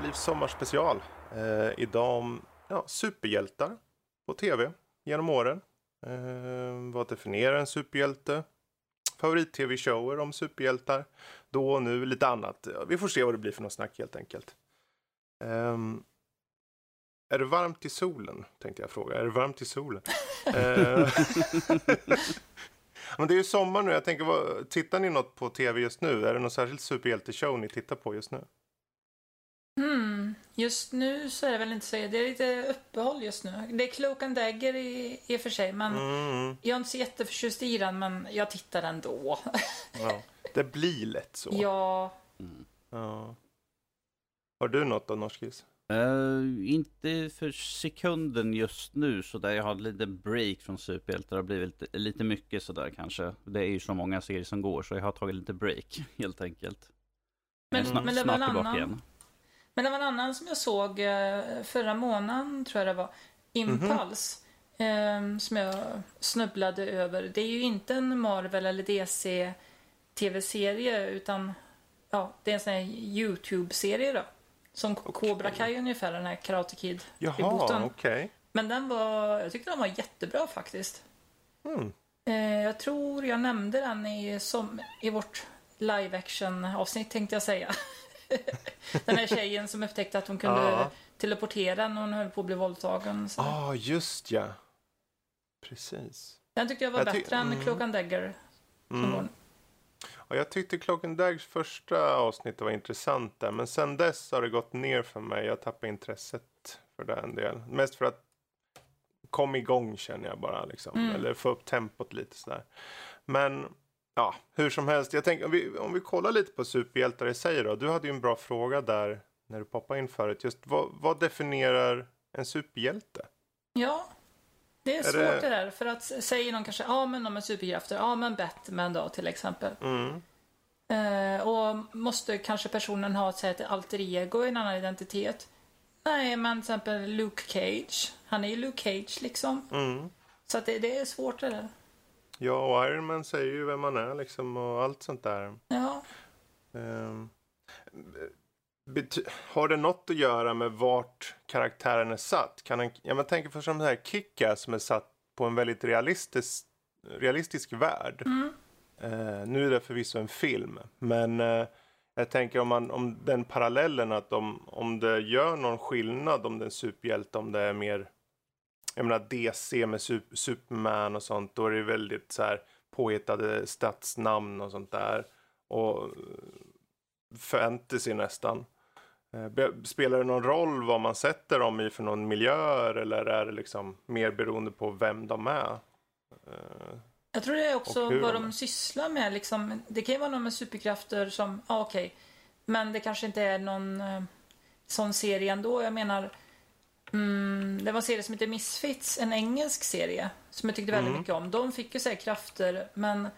till Nördlivs sommarspecial. Eh, idag om ja, superhjältar på tv genom åren. Eh, vad definierar en superhjälte? Favorit-tv-shower om superhjältar. Då och nu, lite annat. Vi får se vad det blir för något snack helt enkelt. Eh, är det varmt i solen? Tänkte jag fråga. Är det varmt i solen? Eh, Men det är ju sommar nu. Jag tänker, vad, tittar ni något på tv just nu? Är det någon särskild superhjälteshow ni tittar på just nu? Mm, just nu så är det väl inte så. Det är lite uppehåll just nu. Det är Cloak and Dagger i, i och för sig. Men Mm. jag är inte så jätteförtjust i den, men jag tittar ändå. Ja. Det blir lätt så. ja, Ja. Har du något då, Norskis? Eh, inte för sekunden just nu så där jag har lite break från superhjältar. Det har blivit lite, lite mycket sådär kanske. Det är ju så många serier som går så jag har tagit lite break helt enkelt. Men- snart, men det var snart en tillbaka annan- igen. Men det var en annan som jag såg eh, förra månaden, tror jag det var. Impulse. eh, som jag snubblade över. Det är ju inte en Marvel eller DC tv-serie utan ja, det är en sån här YouTube-serie då. Som Cobra Kai ungefär, den här Karate Kid. Jaha, okej. Men den var, jag tyckte den var jättebra faktiskt. Mm. Jag tror jag nämnde den i, som, i vårt live action avsnitt tänkte jag säga. den här tjejen som upptäckte att hon kunde Ja. teleportera när hon höll på att bli våldtagen. Ja, ah, just ja. Precis. Den tyckte jag var Jag bättre än mm. Cloak and Dagger. Mm. Och jag tyckte Cloak and Daggers första avsnitt var intressant där. Men sen dess har det gått ner för mig. Jag tappar intresset för det en del. Mest för att kom igång känner jag bara liksom. Mm. Eller få upp tempot lite sådär. Men ja, hur som helst. Jag tänker om vi, om vi kollar lite på superhjältar i sig då. Du hade ju en bra fråga där när du poppade in förut. Just vad, vad definierar en superhjälte? ja, det är, Är svårt det- det... där. För att säger någon kanske, ja men de är superkrafter. Ja men Batman då till exempel. Mm. Eh, och måste kanske personen ha här, ett alter ego, en annan identitet? Nej, men till exempel Luke Cage. Han är ju Luke Cage liksom. Mm. Så att det, det är svårt det där. Ja, och Iron Man säger ju vem man är liksom och allt sånt där. Ja. Bety- har det något att göra med vart karaktären är satt? Kan en, ja, man tänker för som den här Kicka som är satt på en väldigt realistisk, realistisk värld. Mm. Eh, nu är det förvisso en film, men eh, jag tänker om, man, om den parallellen att om, om det gör någon skillnad om det är en superhjälte, om det är mer jag menar DC med Sup- Superman och sånt, då är det väldigt så här påhittade stadsnamn och sånt där. Och eh, fantasy nästan. Eh, Spelar det någon roll vad man sätter dem i för någon miljöer eller är det liksom mer beroende på vem de är? Eh, Jag tror det är också vad de- de sysslar med. Liksom, det kan ju vara någon med superkrafter som, ja okej. Men det kanske inte är någon sån serie ändå. Jag menar, mm, det var en serie som heter Misfits, en engelsk serie. Som jag tyckte väldigt Mm. mycket om. De fick ju säga krafter, men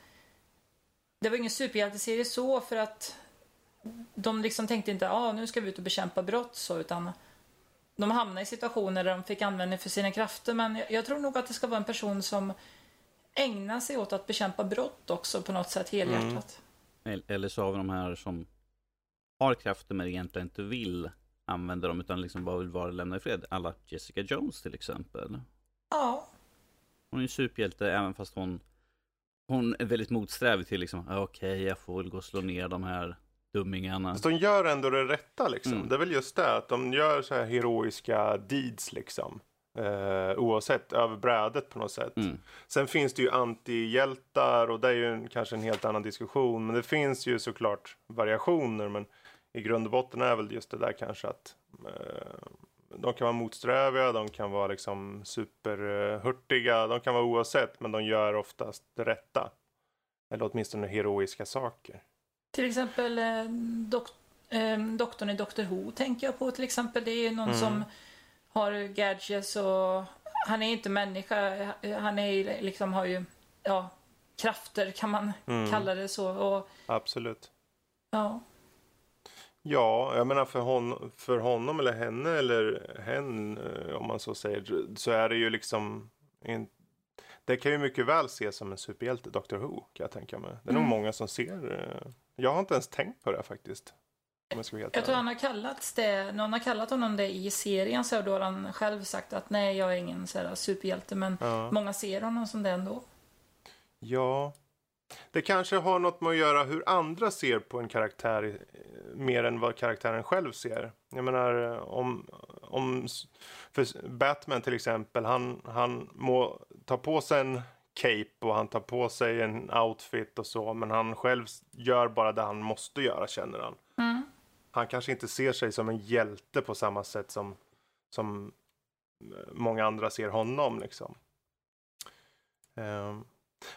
det var ingen superhjälteserie så för att de liksom tänkte inte, ah, nu ska vi ut och bekämpa brott så, utan de hamnade i situationer där de fick användning för sina krafter. Men jag, jag tror nog att det ska vara en person som ägnar sig åt att bekämpa brott också på något sätt helhjärtat. Eller- Eller så har vi de här som har krafter men egentligen inte vill använda dem utan liksom bara vill vara lämna i fred. Alla Jessica Jones till exempel. Ja, Hon är en superhjälte även fast hon hon är väldigt motsträvig till liksom, "Ah, okej jag får väl gå och slå ner de här dummingarna. Fast de gör ändå det rätta liksom. Mm. Det är väl just det att de gör så här heroiska deeds liksom. Eh, oavsett över brädet på något sätt. Mm. Sen finns det ju antihjältar och det är ju en, kanske en helt annan diskussion. Men det finns ju såklart variationer. Men i grund och botten är väl just det där kanske att eh, de kan vara motsträviga, de kan vara liksom superhurtiga, de kan vara oavsett. Men de gör oftast det rätta. Eller åtminstone heroiska saker. till exempel eh, dok eh, doktorn i Doctor Who tänker jag på till exempel. Det är ju någon Mm. som har gadgets och han är inte människa. Han är liksom har ju, ja, krafter kan man Mm. kalla det så. Och, Absolut. ja. Ja, jag menar för, hon, för honom eller henne eller hen eh, om man så säger så är det ju liksom en, det kan ju mycket väl ses som en superhjälte, Doctor Who kan jag tänka mig. Det är nog Mm. många som ser. eh, Jag har inte ens tänkt på det faktiskt. Om jag ska vara helt Jag tror han har kallats det, någon har kallat honom det i serien så då har han själv sagt att nej jag är ingen så här superhjälte men Ja. många ser honom som det ändå. Ja. Det kanske har något med att göra hur andra ser på en karaktär eh, mer än vad karaktären själv ser. Jag menar eh, om, om för Batman till exempel, han, han må ta på sig en cape och han tar på sig en outfit och så, men han själv gör bara det han måste göra känner han. Mm. Han kanske inte ser sig som en hjälte på samma sätt som, som eh, många andra ser honom liksom. Ehm,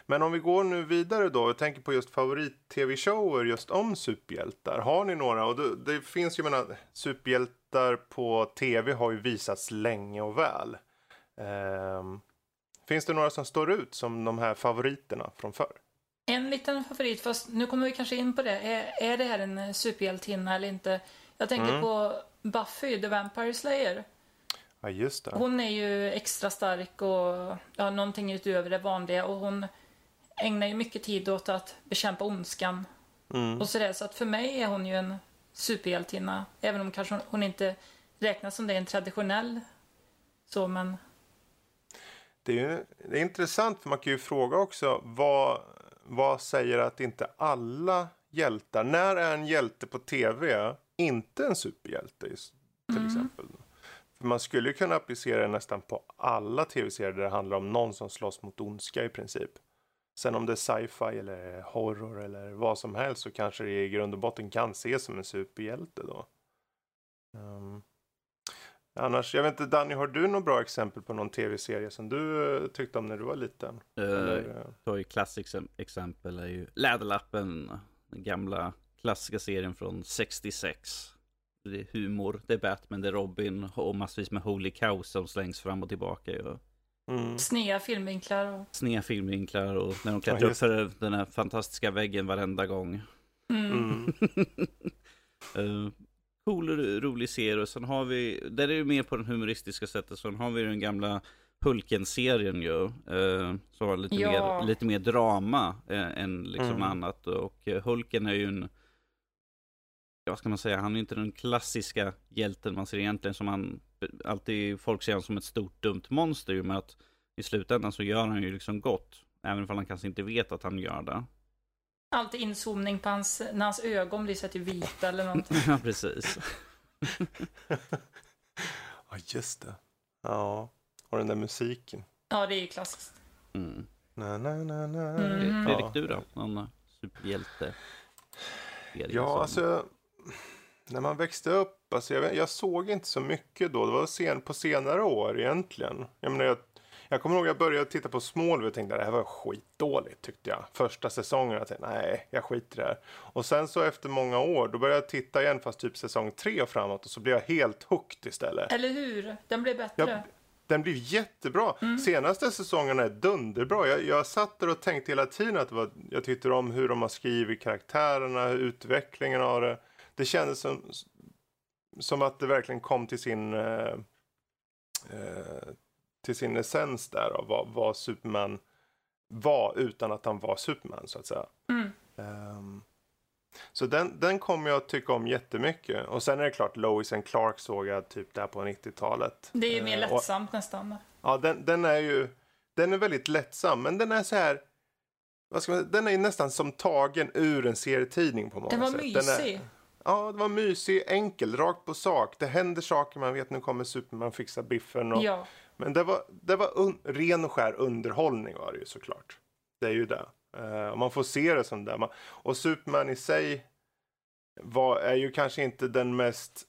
men om vi går nu vidare då och tänker på just favorit-tv-shower just om superhjältar. Har ni några? Och det, det finns ju, menar, superhjältar på tv har ju visats länge och väl. Ehm, finns det några som står ut som de här favoriterna från förr? En liten favorit, fast nu kommer vi kanske in på det. Är, är det här en superhjältinna eller inte? Jag tänker Mm. på Buffy the Vampire Slayer. Ja, just det. Hon är ju extra stark och ja, någonting utöver det vanliga och hon ägnar ju mycket tid åt att bekämpa ondskan Mm. och sådär. Så att för mig är hon ju en superhjältinna. Även om kanske hon, inte räknas som det en traditionell så, men Det är, ju, det är intressant för man kan ju fråga också vad, vad säger att inte alla hjältar, när är en hjälte på tv inte en superhjälte till exempel? För man skulle ju kunna applicera det nästan på alla tv-serier där det handlar om någon som slåss mot ondska i princip. Sen om det är sci-fi eller horror eller vad som helst så kanske det i grund och botten kan ses som en superhjälte då. Ehm, Annars, jag vet inte Danny, har du något bra exempel på någon tv-serie som du eh, tyckte om när du var liten? Uh, eh, tar ju klassiskt exem- exempel är ju Läderlappen, den gamla klassiska serien från 66. Det är humor, det är Batman, det är Robin och massvis med Holy Cow som slängs fram och tillbaka. Och mm, sneda filmvinklar och sneda filmvinklar och när de klättrar Ja, upp för den här fantastiska väggen varenda gång. mm. mm, Uh, cool och ro- rolig serie. Och sen har vi, där är det mer på den humoristiska sättet. Sen har vi den gamla Hulken-serien ju. Uh, som har lite, Ja. mer, lite mer drama uh, än liksom Mm. annat. Och uh, Hulken är ju en, vad ska man säga, han är ju inte den klassiska hjälten man ser egentligen som han, alltid folk ser honom som ett stort dumt monster ju. Men att i slutändan så gör han ju liksom gott. Även om han kanske inte vet att han gör det. alltid inzoomning på hans, när hans ögon blir så till vita eller någonting. ja, precis. Ja, just det. Ja, och den där musiken. Ja, det är ju klassiskt. Mm. Na, na, na, na. Mm. Fredrik, du då? Någon superhjälte? Ja, alltså. När man växte upp, alltså jag, jag såg inte så mycket då. Det var sen, på senare år egentligen. Jag menar, jag, jag kommer ihåg jag började titta på Smallville och tänkte att det här var skitdåligt tyckte jag. Första säsongen, jag tänkte nej, jag skiter i det här. Och sen så efter många år, då började jag titta igen fast typ säsong tre och framåt och så blev jag helt hooked istället. Eller hur? Den blev bättre. Ja, den blir jättebra. Senaste säsongerna är dunderbra. Jag, jag satt där och tänkte hela tiden att var, jag tyckte om hur de har skrivit karaktärerna, utvecklingen av det. Det kändes som, som att det verkligen kom till sin eh, eh, till sin essens där av vad, vad Superman var utan att han var Superman så att säga. Mm. Ehm, så den, den kommer jag tycka om jättemycket. Och sen är det klart Lois and Clark såg jag typ där på 90-talet. Det är ju mer Eh, och- lättsamt nästan. Ja, den, den är ju den är väldigt lättsam, men den är så här. Vad ska man, den är ju nästan som tagen ur en serietidning på många Den var sätt. mysig. Den är, ja, det var mysig, enkel, rakt på sak. Det händer saker, man vet nu kommer Superman fixa biffen. Och, Ja. Men det var, det var un, ren och skär underhållning var det ju såklart. Det är ju det. Eh, och man får se det som det. Man, och Superman i sig var, är ju kanske inte den mest,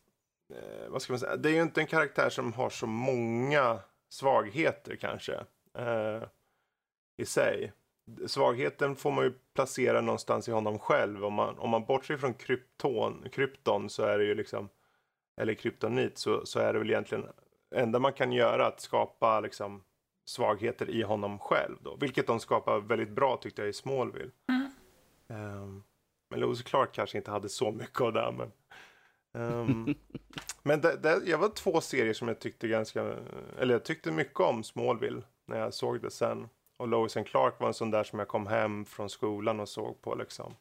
eh, vad ska man säga, det är ju inte en karaktär som har så många svagheter kanske. Eh, I sig. Svagheten får man ju placera någonstans i honom själv. Om man, om man bortser från krypton, krypton så är det ju liksom, eller kryptonit så, så är det väl egentligen enda man kan göra att skapa liksom svagheter i honom själv då. Vilket de skapar väldigt bra tyckte jag i Smallville. Mm. Ehm, men Lois Clark kanske inte hade så mycket av det. Men, ehm, men det, det, jag var två serier som jag tyckte ganska, eller jag tyckte mycket om Smallville när jag såg det sen. Och Lois and Clark var en sån där som jag kom hem från skolan och såg på liksom.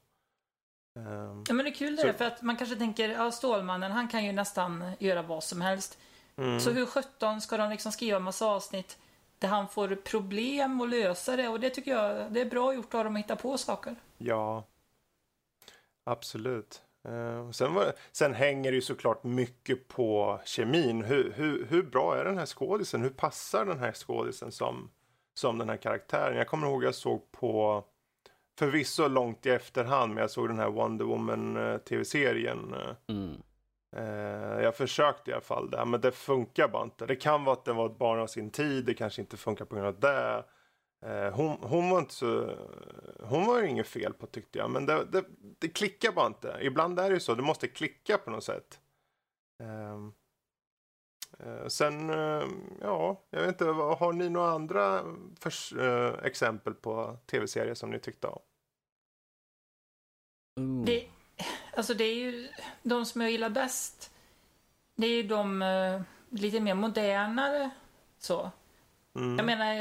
Um, ja men det är kul det så... för att man kanske tänker, ja Stålmannen han kan ju nästan göra vad som helst. Mm. Så hur sjutton ska de liksom skriva massa avsnitt där han får problem och lösa det och det tycker jag det är bra gjort av dem att hitta på saker. Ja, absolut. Uh, sen, var, sen hänger det ju såklart mycket på kemin. Hur, hur, hur bra är den här skådisen? Hur passar den här skådisen som, som den här karaktären? Jag kommer ihåg jag såg på förvisso långt i efterhand, men jag såg den här Wonder Woman uh, tv-serien. Mm. Uh, jag försökte i alla fall det, men det funkar bara inte. Det kan vara att den var ett barn av sin tid, det kanske inte funkar på grund av det. Eh, hon, hon, var inte så... Hon var ju inget fel på tyckte jag. Men det, det, det klickar bara inte. Ibland är det ju så. Det måste klicka på något sätt. Uh, sen, uh, ja, jag vet inte. Har ni några andra för, uh, exempel på tv-serier som ni tyckte om? Det, alltså det är ju de som jag gillar bäst. Det är ju de lite mer modernare så. Mm. Jag menar,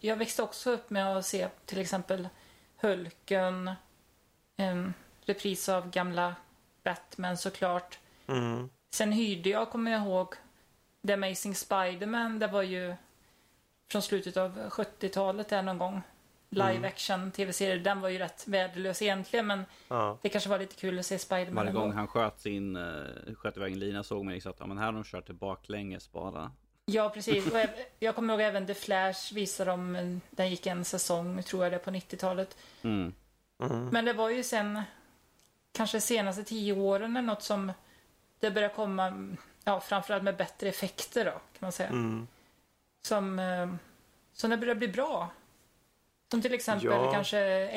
jag växte också upp med att se till exempel Hulken, en repris av gamla Batman såklart. Mm. Sen hyrde jag, kommer jag ihåg, The Amazing Spiderman. Det var ju från slutet av 70-talet där någon gång. Live mm. action tv-serie. Den var ju rätt värdelös egentligen men ja. det kanske var lite kul att se Spiderman Varje gång han sköt sin, uh, sköt iväg en lina såg man liksom att ja, men här har de kört det baklänges bara. Ja, precis. Och jag kommer ihåg även The Flash visade dem, den gick en säsong, tror jag det, på 90-talet. Mm. Mm. Men det var ju sen, kanske senaste tio åren eller något som det började komma, ja, framförallt med bättre effekter då, kan man säga. Mm. Som, eh, som det började bli bra. Som till exempel ja. kanske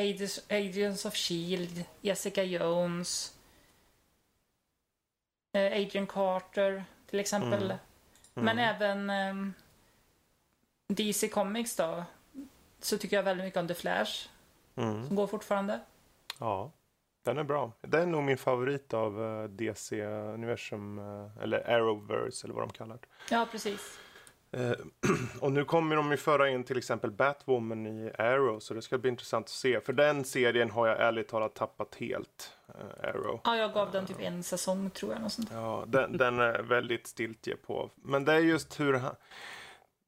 Agents of Shield, Jessica Jones, eh, Adrian Carter till exempel. Mm. Men mm. även um, ehm, DC Comics då. Så tycker jag väldigt mycket om The Flash. Mm. Som går fortfarande. Ja, den är bra. Den är nog min favorit av eh, DC-universum. Uh, eh, eller Arrowverse eller vad de kallar det. Ja, precis. Uh, och nu kommer de ju föra in till exempel Batwoman i Arrow. Så det ska bli intressant att se. För den serien har jag ärligt talat tappat helt. Arrow. Ja, jag gav den typ en säsong tror jag. Något sånt. Ja, den, den är väldigt stiltje på. Men det är just hur han...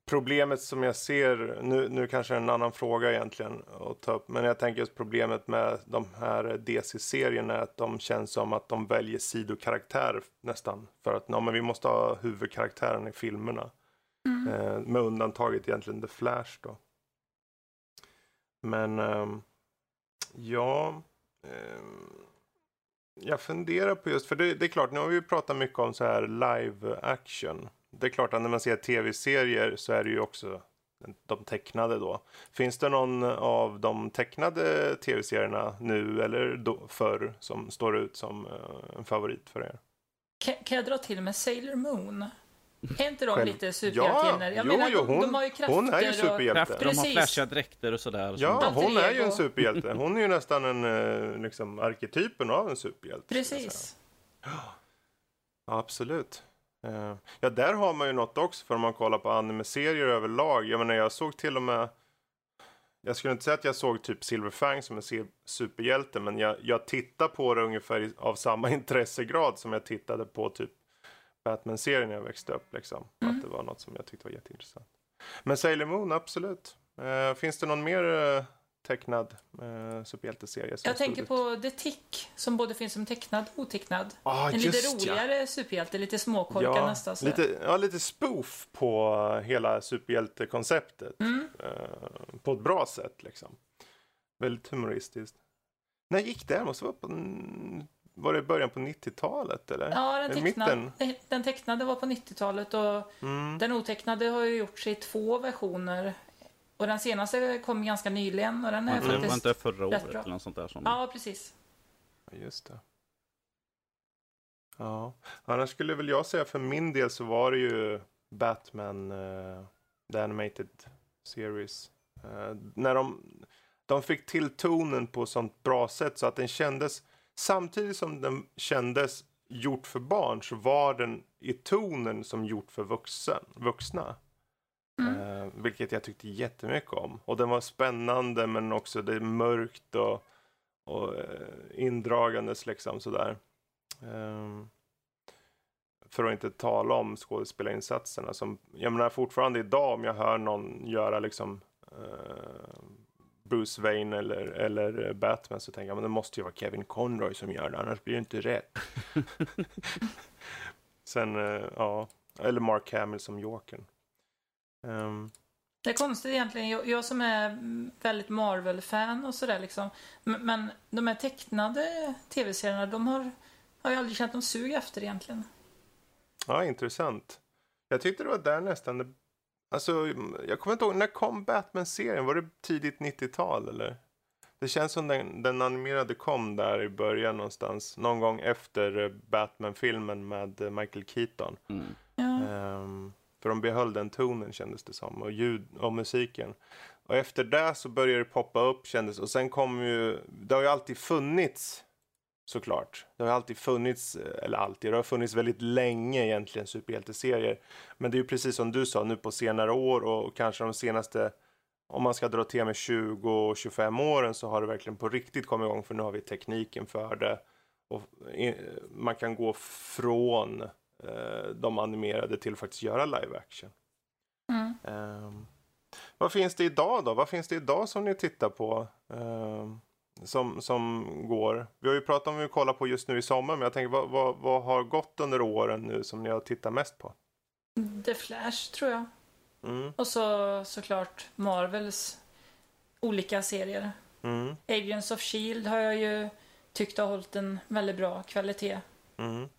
Problemet som jag ser, nu, nu kanske en annan fråga egentligen att ta upp, men jag tänker just problemet med de här DC-serierna är att de känns som att de väljer sidokaraktär nästan. För att ja, men vi måste ha huvudkaraktären i filmerna. Mm. Eh, med undantaget egentligen The Flash då. Men eh, ja, eh, jag funderar på just, för det, det, är klart, nu har vi ju pratat mycket om så här live action. Det är klart att när man ser tv-serier så är det ju också de tecknade då. Finns det någon av de tecknade tv-serierna nu eller då, förr som står ut som uh, en favorit för er? Kan, kan jag dra till med Sailor Moon? Är inte de Själv... lite superhjältinnor? Ja, jo, jo, hon, de har ju krafter hon är ju superhjälte. Och... De har flashiga dräkter och sådär. Och ja, hon är ju en superhjälte. Hon är ju nästan en, eh, liksom, arketypen av en superhjälte. Precis. Ja, absolut. Eh, ja, där har man ju något också för om man kollar på anime-serier överlag. Jag menar, jag såg till och med jag skulle inte säga att jag såg typ Silverfang som en superhjälte, men jag, jag tittar på det ungefär av samma intressegrad som jag tittade på typ Batman-serien när jag växte upp. Liksom. Mm. Att det var något som jag tyckte var jätteintressant. Men Sailor Moon, absolut. Uh, finns det någon mer uh, tecknad uh, superhjälteserie? Jag tänker på The Tick, som både finns som tecknad och otecknad. Ah, en lite roligare ja. superhjälte, lite småkorkad ja, nästan. Lite, ja, lite spoof på hela superhjältekonceptet. Mm. Uh, på ett bra sätt liksom. Väldigt humoristiskt. När gick det? Måste vara på var det början på 90-talet eller? Ja, den, tecknad, den tecknade var på 90-talet och mm. den otecknade har ju gjorts i två versioner. Och den senaste kom ganska nyligen och den är mm. faktiskt var inte förra året eller något sånt där? Som... Ja, precis. Just det. Ja, annars skulle väl jag säga för min del så var det ju Batman, uh, The Animated Series. Uh, när de, de fick till tonen på sånt bra sätt så att den kändes Samtidigt som den kändes gjort för barn så var den i tonen som gjort för vuxen, vuxna. Mm. Eh, vilket jag tyckte jättemycket om. Och den var spännande men också det är mörkt och, och eh, indragandes liksom sådär. Um, för att inte tala om skådespelarinsatserna som, jag menar fortfarande idag om jag hör någon göra liksom uh, Bruce Wayne eller, eller Batman så tänker jag men det måste ju vara Kevin Conroy som gör det, annars blir det inte rätt. Sen, uh, ja, eller Mark Hamill som Jokern. Um, det är konstigt egentligen. Jag, jag som är väldigt Marvel-fan och sådär liksom. Men, men de här tecknade tv-serierna, de har, har jag aldrig känt någon sug efter egentligen. Ja, intressant. Jag tyckte det var där nästan. Alltså, jag kommer inte ihåg, när kom Batman-serien? Var det tidigt 90-tal eller? Det känns som den, den animerade kom där i början någonstans. Någon gång efter Batman-filmen med Michael Keaton. Mm. Ja. Um, för de behöll den tonen kändes det som. Och ljud och musiken. Och efter det så började det poppa upp kändes Och sen kom ju, det har ju alltid funnits såklart. Det har alltid funnits, eh, eller alltid, det har funnits väldigt länge egentligen superhjälteserier. Men det är ju precis som du sa nu på senare år och kanske de senaste, om man ska dra till med 20-25 åren så har det verkligen på riktigt kommit igång för nu har vi tekniken för det. Och eh, man kan gå från eh, de animerade till att faktiskt göra live action. Mm. Um, vad finns det idag då? Vad finns det idag som ni tittar på? Um, som, som går. Vi har ju pratat om vad vi kollar på just nu i sommar, men jag tänker vad, vad, vad har gått under åren nu som ni har tittat mest på? The Flash tror jag. Mm. Och så såklart Marvels olika serier. Mm. Agents of Shield har jag ju tyckt har hållit en väldigt bra kvalitet. Mm.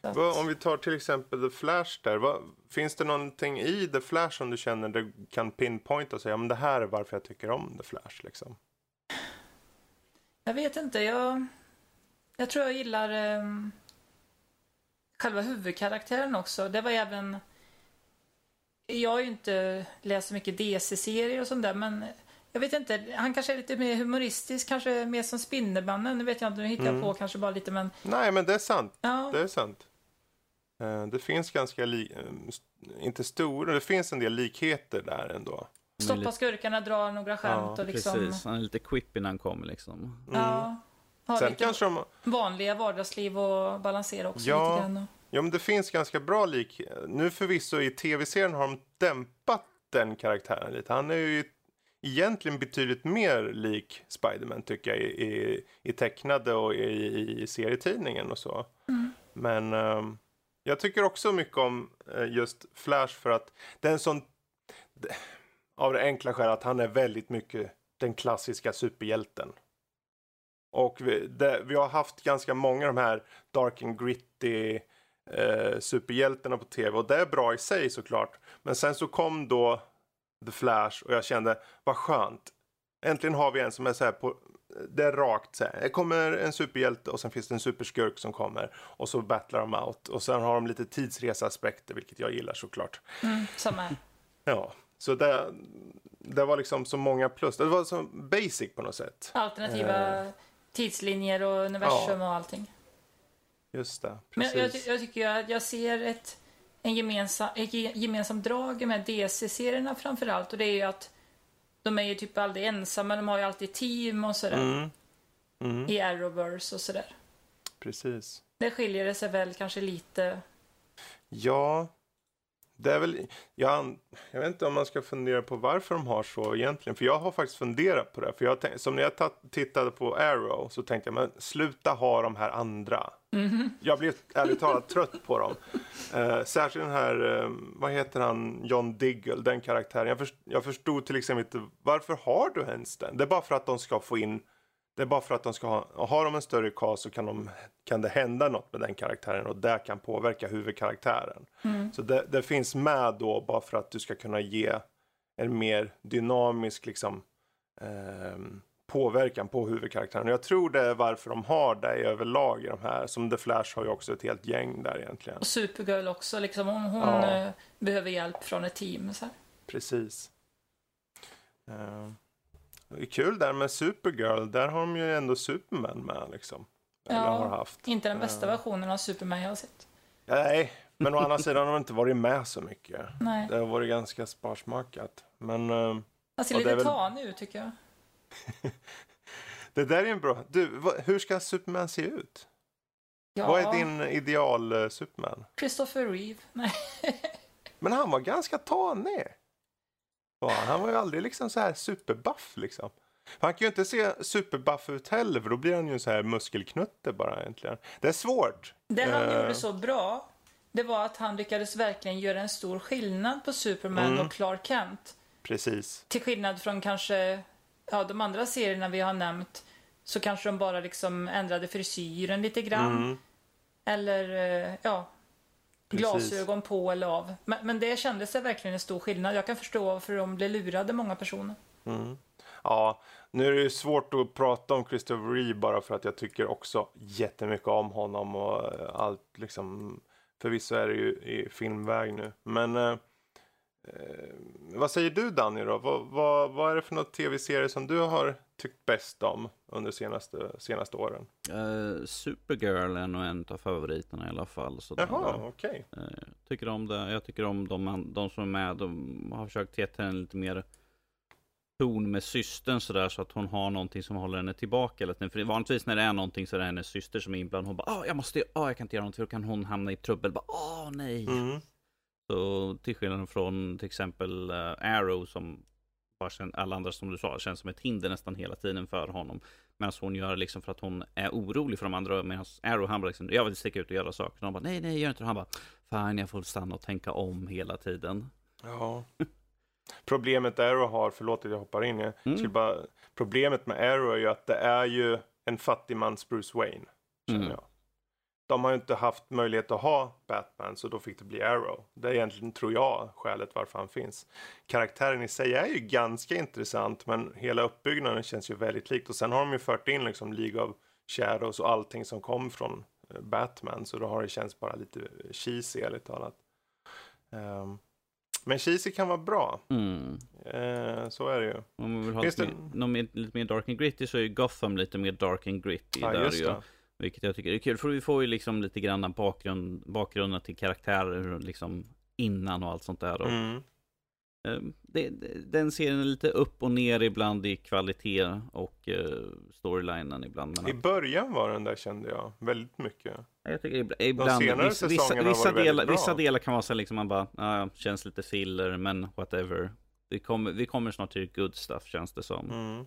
Att... Om vi tar till exempel The Flash där. Vad, finns det någonting i The Flash som du känner du kan pinpointa och säga men det här är varför jag tycker om The Flash liksom? Jag vet inte. Jag, jag tror jag gillar um, själva huvudkaraktären också. Det var även... Jag har ju inte läst så mycket DC-serier och sånt där men jag vet inte, han kanske är lite mer humoristisk, kanske mer som Spindelmannen. Nu vet jag inte, nu hittar jag mm. på kanske bara lite men... Nej men det är sant. Ja. Det är sant. Eh, det finns ganska, li eh, inte stora, det finns en del likheter där ändå. Stoppa skurkarna, dra några skämt ja, och liksom... Precis, han är lite quippy när han kommer liksom. Mm. Ja. Har Sen kanske de... vanliga vardagsliv och balansera också ja. lite grann. Och... Ja, men det finns ganska bra lik. Nu förvisso i tv-serien har de dämpat den karaktären lite. Han är ju egentligen betydligt mer lik Spiderman tycker jag i, i, i tecknade och i, i serietidningen och så. Mm. Men um, jag tycker också mycket om uh, just Flash för att den som av det enkla skälet att han är väldigt mycket den klassiska superhjälten. Och vi, det, vi har haft ganska många av de här dark and gritty eh, superhjältarna på tv och det är bra i sig såklart. Men sen så kom då The Flash och jag kände vad skönt. Äntligen har vi en som är så här på det är rakt så här. Det kommer en superhjälte och sen finns det en superskurk som kommer och så battlar de out och sen har de lite tidsreseaspekter vilket jag gillar såklart. Mm, samma. Ja, så det, det var liksom så många plus. Det var så basic på något sätt. Alternativa eh. tidslinjer och universum ja. och allting. Just det, precis. Men jag, jag tycker att jag ser ett en gemensam, ett gemensamt drag med DC-serierna framförallt och det är ju att de är ju typ aldrig ensamma, de har ju alltid team och sådär. Mm. Mm. I Arrowverse och sådär. Precis. Det skiljer det sig väl kanske lite. Ja, det är väl, jag, jag vet inte om man ska fundera på varför de har så egentligen. För jag har faktiskt funderat på det. För jag tänk, som när jag tittade på Arrow så tänkte jag, men sluta ha de här andra. Mm -hmm. Jag blev ärligt talat trött på dem. Eh, särskilt den här, eh, vad heter han, John Diggle, den karaktären. Jag, först, jag förstod till exempel inte, varför har du ens den? Det är bara för att de ska få in det är bara för att de ska ha, har de en större cast så kan, de, kan det hända något med den karaktären och det kan påverka huvudkaraktären. Mm. Så det, det, finns med då bara för att du ska kunna ge en mer dynamisk liksom, eh, påverkan på huvudkaraktären. Och jag tror det är varför de har det överlag i de här. Som The Flash har ju också ett helt gäng där egentligen. Och Supergirl också, liksom, hon, hon ja. Eh, behöver hjälp från ett team. Så här. Precis. Uh. Det är kul där med Supergirl. Där har de ju ändå Superman med liksom. Eller ja, har haft. inte den bästa uh, versionen av Superman jag har sett. Nej, men å andra sidan har de inte varit med så mycket. Nej. Det har varit ganska sparsmakat. Men... Uh, han ser lite väl... tanig ut tycker jag. Det där är en bra... Du, hur ska Superman se ut? Ja, Vad är din ideal eh, Superman? Christopher Reeve. Nej. Men han var ganska tanig. Ja, han var ju aldrig liksom så här superbuff liksom. Han kan ju inte se superbuff ut heller för då blir han ju en så här muskelknutte bara egentligen. Det är svårt. Det han Eh, gjorde så bra, det var att han lyckades verkligen göra en stor skillnad på Superman Mm. och Clark Kent. Precis. Till skillnad från kanske ja, de andra serierna vi har nämnt så kanske de bara liksom ändrade frisyren lite grann. Mm, Eller eh, ja, Precis. glasögon på eller av. Men, men det kändes det verkligen en stor skillnad. Jag kan förstå varför de blev lurade, många personer. mm. Ja, nu är det ju svårt att prata om Christopher Reeve bara för att jag tycker också jättemycket om honom och allt liksom. Förvisso är det ju i filmväg nu. Men eh, vad säger du Danny då? Vad, vad, vad är det för något tv-serie som du har tyckt bäst om under senaste, senaste åren? Eh, Supergirl är nog en av favoriterna i alla fall. Så Jaha, okej. eh, tycker om det. Jag tycker om de, de som är med. De har försökt ge henne lite mer ton med systern sådär så att hon har någonting som håller henne tillbaka. För vanligtvis när det är någonting så är det hennes syster som är inblandad. Hon bara, ah, jag måste, ah, jag kan inte göra någonting för då kan hon hamna i trubbel. Bara, åh nej. Mm. Så till skillnad från till exempel eh, Arrow som bara alla andra som du sa känns som ett hinder nästan hela tiden för honom. Medan hon gör det liksom för att hon är orolig för de andra. Medan Arrow han bara liksom, jag vill sticka ut och göra saker. Och de bara, nej nej gör inte det. Han bara, fine jag får stanna och tänka om hela tiden. Ja. Problemet Arrow har, förlåt att jag hoppar in, jag Mm. bara, problemet med Arrow är ju att det är ju en fattigmans Bruce Wayne, känner Mm. jag. De har ju inte haft möjlighet att ha Batman, så då fick det bli Arrow. Det är egentligen, tror jag, skälet varför han finns. Karaktären i sig är ju ganska intressant, men hela uppbyggnaden känns ju väldigt likt. Och sen har de ju fört in liksom League of Shadows och allting som kom från eh, Batman, så då har det känts bara lite cheesy, ärligt talat. Ehm, men cheesy kan vara bra. Mm. Eh, så är det ju. Om man vill ha lite, det- mer, lite mer dark and gritty så är ju Gotham lite mer dark and gritty. Ja, där ju. det. Vilket jag tycker är kul, för vi får ju liksom lite grann bakgrund, bakgrunden till karaktärer liksom innan och allt sånt där. Och, Mm. eh, det, den serien är lite upp och ner ibland i kvalitet och eh, storylinen ibland. Men I början var den där kände jag väldigt mycket. jag tycker ibland, ibland vissa, vissa, vissa, delar, vissa delar kan vara så liksom man bara, ah, känns lite filler, men whatever. Vi kommer, vi kommer snart till good stuff känns det som. Mm.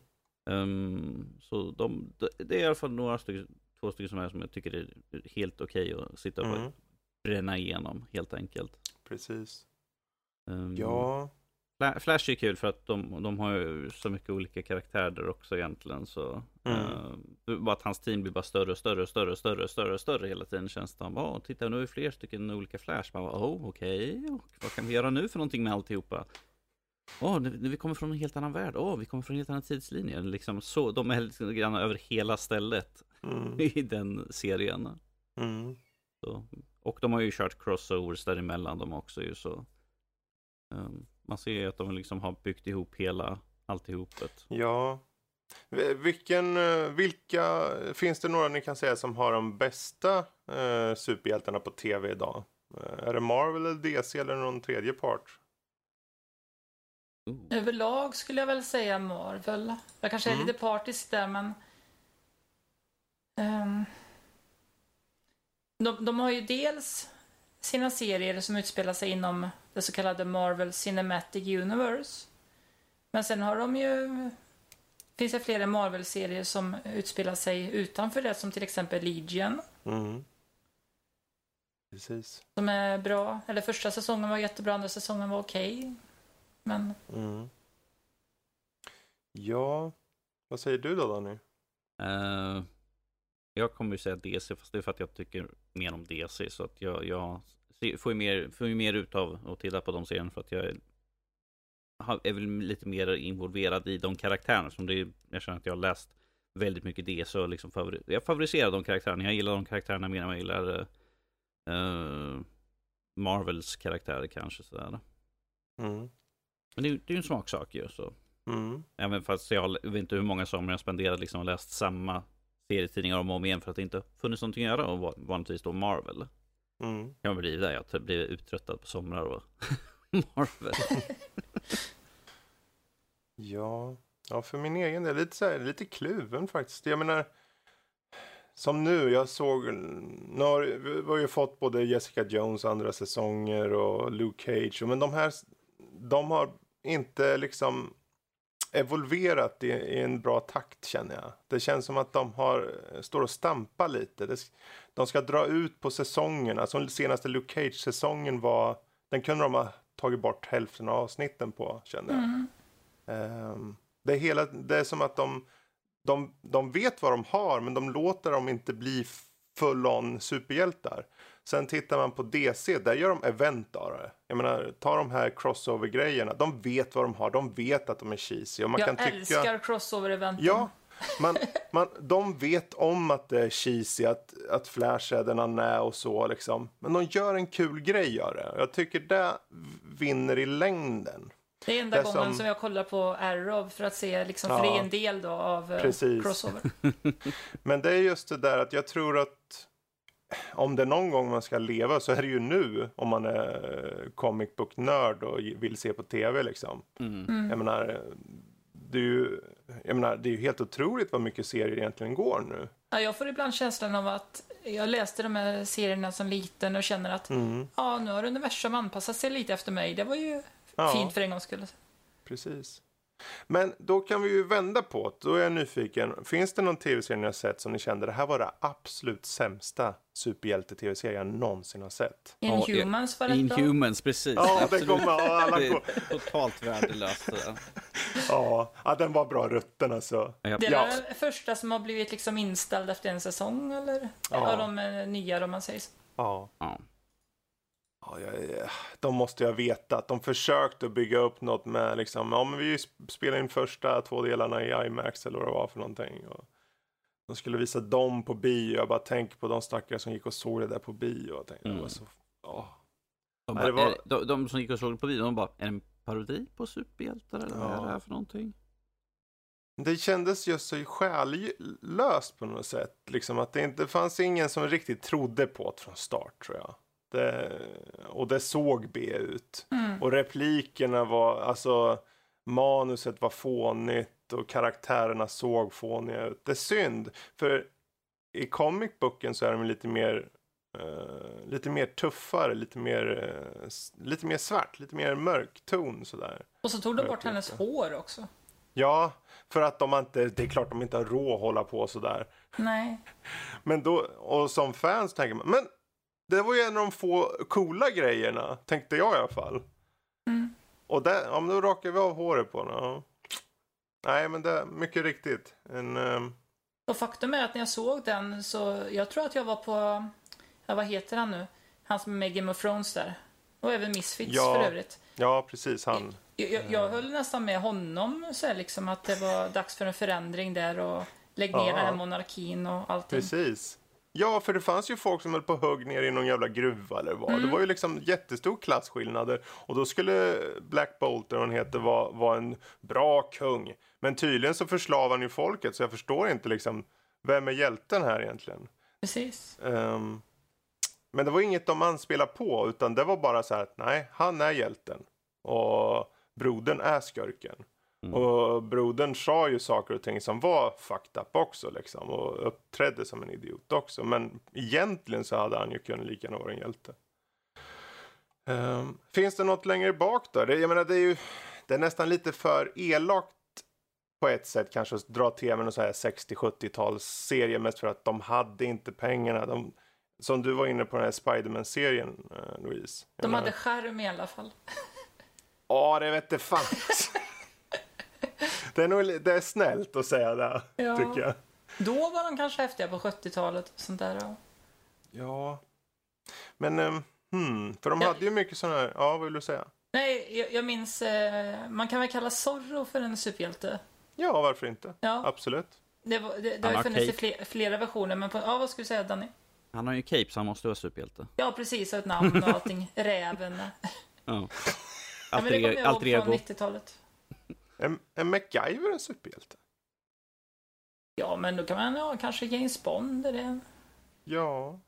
Ehm, så de, det är i alla fall några stycken, två stycken som, är, som jag tycker är helt okej att sitta och Mm. bränna igenom helt enkelt. Precis. Ehm, Ja. Fla- Flash är kul för att de, de har ju så mycket olika karaktärer också egentligen. Så, Mm. ehm, bara att hans team blir bara större och större och större och större och större och större hela tiden känns det som. Åh, titta nu är fler stycken olika Flash. Man bara, oh, okej, och vad kan vi göra nu för någonting med alltihopa? Åh, nu vi kommer från en helt annan värld. Åh, vi kommer från en helt annan tidslinje. Liksom så, de är lite grann över hela stället Mm. i den serien. Mm. Så. Och de har ju kört crossovers däremellan de också ju så. Ehm, man ser ju att de liksom har byggt ihop hela alltihopet. Ja. Vilken, eh, vilka, finns det några ni kan säga som har de bästa eh, superhjältarna på tv idag? Eh, är det Marvel eller DC eller någon tredje part? Ooh. Överlag skulle jag väl säga Marvel. Jag kanske är Mm. lite partisk där men... ehm, de, de har ju dels sina serier som utspelar sig inom det så kallade Marvel Cinematic Universe. Men sen har de ju... Finns det flera Marvel-serier som utspelar sig utanför det som till exempel Legion. Mm. Precis. Som är bra. Eller första säsongen var jättebra, andra säsongen var okej. Men Mm. Ja, vad säger du då Danny? Eh, jag kommer ju säga DC, fast det är för att jag tycker mer om DC. Så att jag, jag får, ju mer, får ju mer ut av att titta på de serierna för att jag är, är väl lite mer involverad i de karaktärerna. Som det är, jag känner att jag har läst väldigt mycket DC och liksom favori, jag favoriserar de karaktärerna. Jag gillar de karaktärerna mer än jag gillar eh, Marvels karaktärer kanske sådär. Mm. Men det, är ju- en smaksak ju. Så. Mm. Även fast jag vet inte hur många somrar jag spenderat liksom och läst samma serietidningar om och om igen för att det inte funnits någonting att göra och va- vanligtvis då Marvel. Mm. Jag blir där, jag har blivit uttröttad på somrar och Marvel. Ja, Ja, för min egen del, lite, så här, lite kluven faktiskt. Jag menar, som nu, jag såg, nu har vi har ju fått både Jessica Jones andra säsonger och Luke Cage, men de här, de har inte liksom evolverat i, i en bra takt känner jag. Det känns som att de har, står och stampar lite. Det, de ska dra ut på säsongerna, som senaste Luke Cage-säsongen var, den kunde de ha tagit bort hälften av avsnitten på, kände jag. Mm. Um, det, är hela, det är som att de, de, de vet vad de har men de låter dem inte bli full on superhjältar. Sen tittar man på DC, där gör de event av det. Jag menar, ta de här crossover-grejerna. De vet vad de har, de vet att de är cheesy. Och man Jag kan tycka... älskar crossover-eventen. Ja, man, man, de vet om att det är cheesy, att, att Flash är den han är och så liksom. Men de gör en kul grej av det. Jag tycker det vinner i längden. Det är enda Det gången som- som... jag kollar på Arrow för att se, liksom, för Ja. det är en del då av eh, Precis. crossover. Men det är just det där att jag tror att om det är någon gång man ska leva så är det ju nu om man är comic book nörd och vill se på tv liksom. Mm. Jag menar, det är ju, jag menar, det är ju helt otroligt vad mycket serier egentligen går nu. Ja, jag får ibland känslan av att jag läste de här serierna som liten och känner att Mm. ja, nu har universum anpassat sig lite efter mig. Det var ju Ja. fint för en gångs skull. Precis. Men då kan vi ju vända på det. Då är jag nyfiken. Finns det någon tv-serie ni har sett som ni kände det här var det absolut sämsta superhjälte-tv-serie jag någonsin har sett? Inhumans var bra. Inhumans, precis. Ja, det Absolut. kommer ja, alla Det är totalt värdelöst. det. Ja, ja, den var bra rutten alltså. Ja. Det är Ja. den första som har blivit liksom inställd efter en säsong, eller? Ja. Av de eh, nya, om man säger så. Ja. Ja. Ja, de måste jag veta att de försökte bygga upp något med liksom, ja men vi spelade in första två delarna i IMAX eller vad det var för någonting. Och de skulle visa dem på bio, jag bara tänker på de stackare som gick och såg det där på bio. Och tänkte, det Mm. var så, ja. De, Nej, det bara, var- är, de, de som gick och såg på videon, de bara, är det en parodi på superhjältar eller vad är Ja. det här för någonting? Det kändes just så själlöst på något sätt. Liksom att det inte fanns ingen som riktigt trodde på det från start tror jag. Det, och det såg B ut. Mm. Och replikerna var, alltså manuset var fånigt och karaktärerna såg fåniga ut. Det är synd, för i comic booken så är de lite mer eh, lite mer tuffare, lite mer, s- lite mer svart, lite mer mörk ton sådär. Och så tog de bort hennes hår också. Ja, för att de inte, det är klart de inte har råd att hålla på sådär. Nej. Men då, och som fans tänker man, men det var ju en av de få coola grejerna, tänkte jag i alla fall. Och där, ja, då rakar vi av håret på henne. Ja. Nej, men det är mycket riktigt. En, ehm, Och faktum är att när jag såg den så, jag tror att jag var på, ja, vad heter han nu? Han som är med Game of Thrones där. Och även Misfits Ja. för övrigt. ja, precis han. Jag, jag, jag höll nästan med honom så här, liksom att det var dags för en förändring där och lägg ner Ja. den här monarkin och allting. Precis. Ja, för det fanns ju folk som höll på högg ner i någon jävla gruva eller vad. Mm. Det var ju liksom jättestor klasskillnader. Och då skulle Black Bolt, eller han heter, vara, vara en bra kung. Men tydligen så förslavar han ju folket, så jag förstår inte liksom, vem är hjälten här egentligen? Precis. Ehm, men det var inget de anspelade på, utan det var bara så här att nej, han är hjälten. Och brodern är skurken. Mm. Och brodern sa ju saker och ting som var fucked up också liksom. Och uppträdde som en idiot också. Men egentligen så hade han ju kunnat lika gärna vara en hjälte. Ehm, finns det något längre bak då? Det, jag menar det är ju det är nästan lite för elakt på ett sätt kanske att dra till med någon så här 60-70-tals serie mest för att de hade inte pengarna. De, som du var inne på den här Spiderman-serien, eh, Louise. Jag De menar- hade skärm i alla fall. Ja, det vet det fan. det, är nog, det är snällt att säga det, Ja. tycker jag. Då var de kanske häftiga på 70-talet och sånt där. och- Ja. Men, um, hmm, för de Ja. hade ju mycket sådana här, ja vad vill du säga? Nej, jag, jag minns, eh, man kan väl kalla Zorro för en superhjälte. Ja, varför inte? Ja, Absolut. det, var, det, det har ju funnits i cape. fler, flera versioner, men på, ja, vad skulle du säga Danny? Han har ju cape så han måste vara superhjälte. Ja, precis, och ett namn och allting. Räven. Ja. Ja, Alter, men det kommer jag ihåg från ego. 90-talet. Är, är MacGyver en superhjälte? Ja, men då kan man ja, kanske James Bond. Är det... Ja,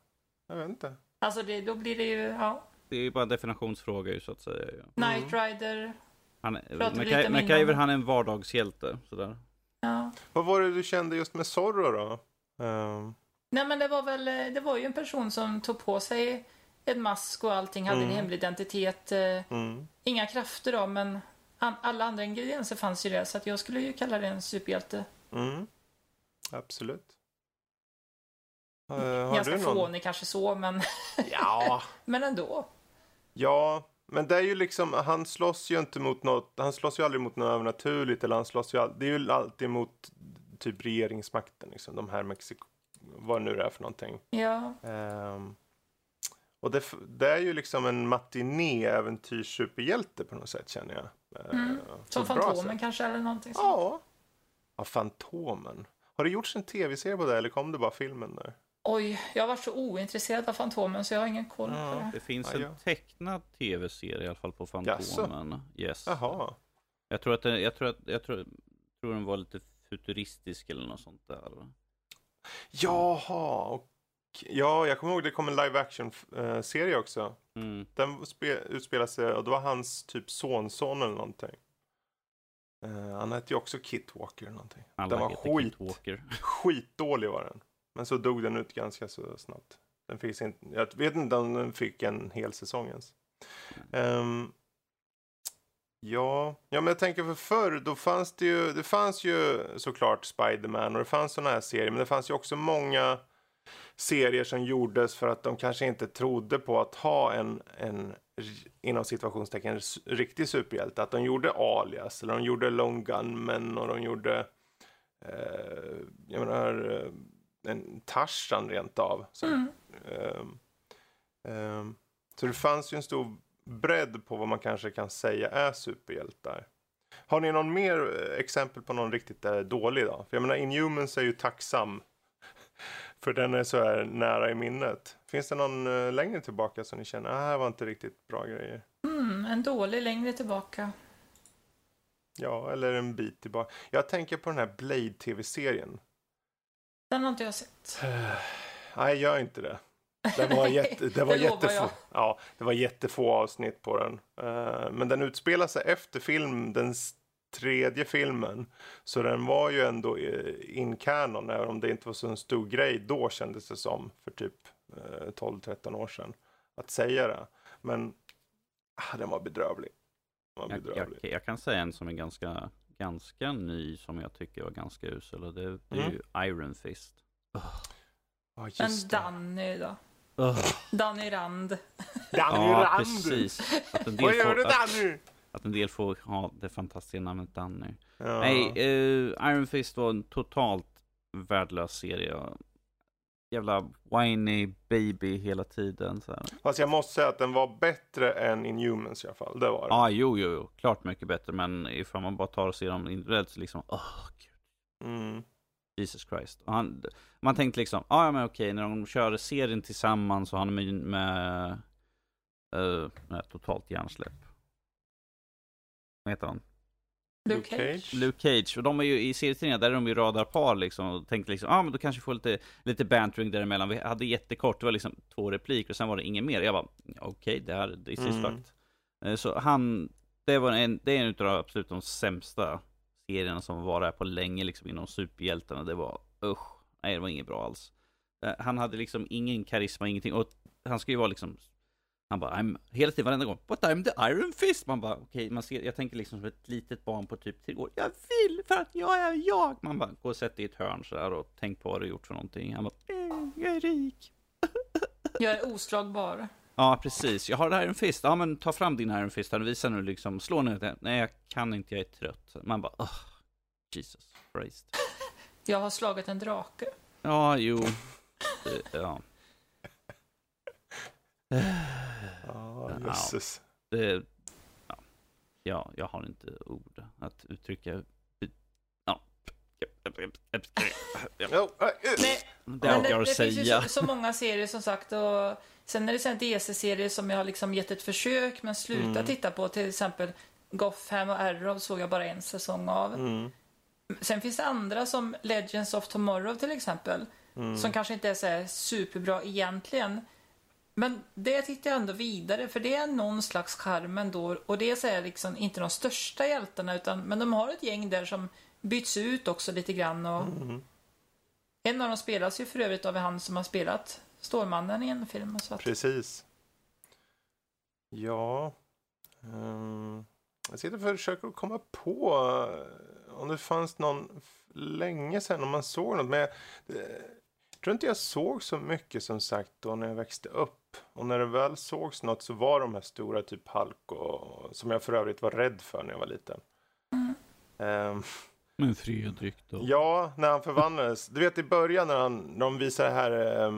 jag vet inte. Alltså, det, då blir det ju, ja, Det är ju bara en definitionsfråga ju så att säga. Ja. Knight Rider. Han, MacGy- MacGyver han är en vardagshjälte. Sådär. Ja. Vad var det du kände just med Zorro då? Ehm, Nej men det var väl, eh, det var ju en person som tog på sig en mask och allting, hade en Mm. hemlig identitet. eh, mm. Inga krafter då, men alla andra ingredienser fanns ju där. Så att jag skulle ju kalla det en superhjälte. Mm. Absolut. Eh, har Ganska du någon? fånig kanske så, men, Ja. men ändå. Ja, men det är ju liksom, han slåss ju inte mot något, han slåss ju aldrig mot något övernaturligt eller han slåss ju, det är ju alltid mot typ regeringsmakten liksom, de här Mexiko, vad nu det är för någonting. Ja, Ehm, och det, det är ju liksom en matiné-äventyrssuperhjälte på något sätt känner jag. Eh, Mm. som Fantomen sätt. kanske eller någonting sånt. Ja. Ja, Fantomen. Har det gjorts en tv-serie på det eller kom det bara filmen där? Oj, jag har varit så ointresserad av Fantomen så jag har ingen koll på Ja. det. Det finns Ja, en tecknad tv-serie i alla fall på Fantomen. Yes. Jaha. Jag tror att den, jag tror att, jag tror, tror den var lite futuristisk eller något sånt där. Jaha. Och, ja, jag kommer ihåg det kom en live action-serie också. Mm. Den spe, utspelar sig, och det var hans typ sonson eller någonting. Eh, han hette ju också Kit Walker eller någonting. Alla den var skit, Kit Walker. skitdålig var den. Men så dog den ut ganska så snabbt. Den fick inte, jag vet inte om den fick en hel säsong ens. Ehm, ja, ja, men jag tänker för förr, då fanns det ju, det fanns ju såklart Spiderman och det fanns sådana här serier, men det fanns ju också många serier som gjordes för att de kanske inte trodde på att ha en, en inom situationstecken riktig superhjälte. Att de gjorde Alias, eller de gjorde Lone Gunmen och de gjorde eh, jag menar eh, en Tarzan rent av. Så, Mm. ehm, ehm, så det fanns ju en stor bredd på vad man kanske kan säga är superhjältar. Har ni någon mer eh, exempel på någon riktigt eh, dålig då? För jag menar Inhumans är ju tacksam. För den är så här nära i minnet. Finns det någon eh, längre tillbaka som ni känner, ah, det här var inte riktigt bra grejer? Mm, en dålig längre tillbaka. Ja, eller en bit tillbaka. Jag tänker på den här Blade tv-serien. Den har inte jag sett. Nej, gör inte det. Det var, jätte, det var, Det jättefå, ja, det var jättefå avsnitt på den. Eh, men den utspelar sig efter film, den tredje filmen. Så den var ju ändå eh, in canon, även om det inte var så en stor grej då kändes det som. För typ eh, 12-13 år sedan. Att säga det. Men ah, den var bedrövlig. Den var Jag, bedrövlig. jag, jag kan säga en som är ganska, ganska ny som jag tycker var ganska usel och det, det är Mm. ju Iron Fist. Ja, Men just det. Danny då? Ugh. Danny Rand. Danny Ja, Rand! precis. Vad gör du att, Danny? Att en del får ha det fantastiska namnet Danny. Ja. Nej, eh, Iron Fist var en totalt värdelös serie. Jävla whiny baby hela tiden. Så här. Fast jag måste säga att den var bättre än Inhumans i alla fall. Det var den. Ja, jo, jo, jo, klart mycket bättre. Men ifall man bara tar och ser dem individuellt så liksom, åh, gud. Mm. Jesus Christ. Och han, man tänkte liksom, ah, ja men okej, när de kör serien tillsammans så har de med, med, uh, totalt hjärnsläpp. Vad heter han? Luke Cage. Luke Cage. Och de är ju i serietidningar, där är de ju radarpar liksom. Och tänkte liksom, ja ah, men då kanske vi får lite, lite bantering däremellan. Vi hade jättekort, det var liksom två repliker och sen var det inget mer. Jag bara, okej, det här, this is Mm. Eh, Så han, det var en, det är en utav de absolut de sämsta serierna som var där på länge liksom inom superhjältarna. Det var, usch, nej det var inget bra alls. Eh, Han hade liksom ingen karisma, ingenting. Och han ska ju vara liksom han bara, I'm, hela tiden varenda gång, but I'm the Iron Fist. Man bara, okej, man ser, jag tänker liksom som ett litet barn på typ tre år. Jag vill för att jag är jag. Man bara, gå och sätt dig i ett hörn så där och tänk på vad du gjort för någonting. Han bara, eh, jag är rik. Jag är oslagbar. Ja, precis. Jag har Iron Fist. Ja, men ta fram din Iron Fist här och visa nu liksom. Slå ner den. Nej, jag kan inte, jag är trött. Man bara, oh, Jesus Christ. Jag har slagit en drake. Ja, jo. Det, ja. Jösses. Det, ja. ja, jag har inte ord att uttrycka. Ja. Ja. Nej, Det har det, jag det att finns ju säga. så, så många serier som sagt och sen är det sen DC-serier som jag har liksom gett ett försök men slutat Mm. titta på. Till exempel Gotham och Arrow såg jag bara en säsong av. Mm. Sen finns det andra som Legends of Tomorrow till exempel. Mm. Som kanske inte är så här superbra egentligen. Men det tittar jag ändå vidare för det är någon slags charm ändå och det är så här liksom inte de största hjältarna utan men de har ett gäng där som byts ut också lite grann och Mm. en av dem spelas ju för övrigt av han som har spelat Stålmannen i en film. Så att, Precis. Ja. ehm, jag sitter och försöker komma på eh, om det fanns någon länge sedan om man såg något. Men eh, tror inte jag såg så mycket som sagt då när jag växte upp. Och när det väl sågs något så var de här stora typ Hulk och som jag för övrigt var rädd för när jag var liten. Ehm, Men Fredrik då? Ja, när han förvandlades. Du vet i början när han, när de visar det här eh,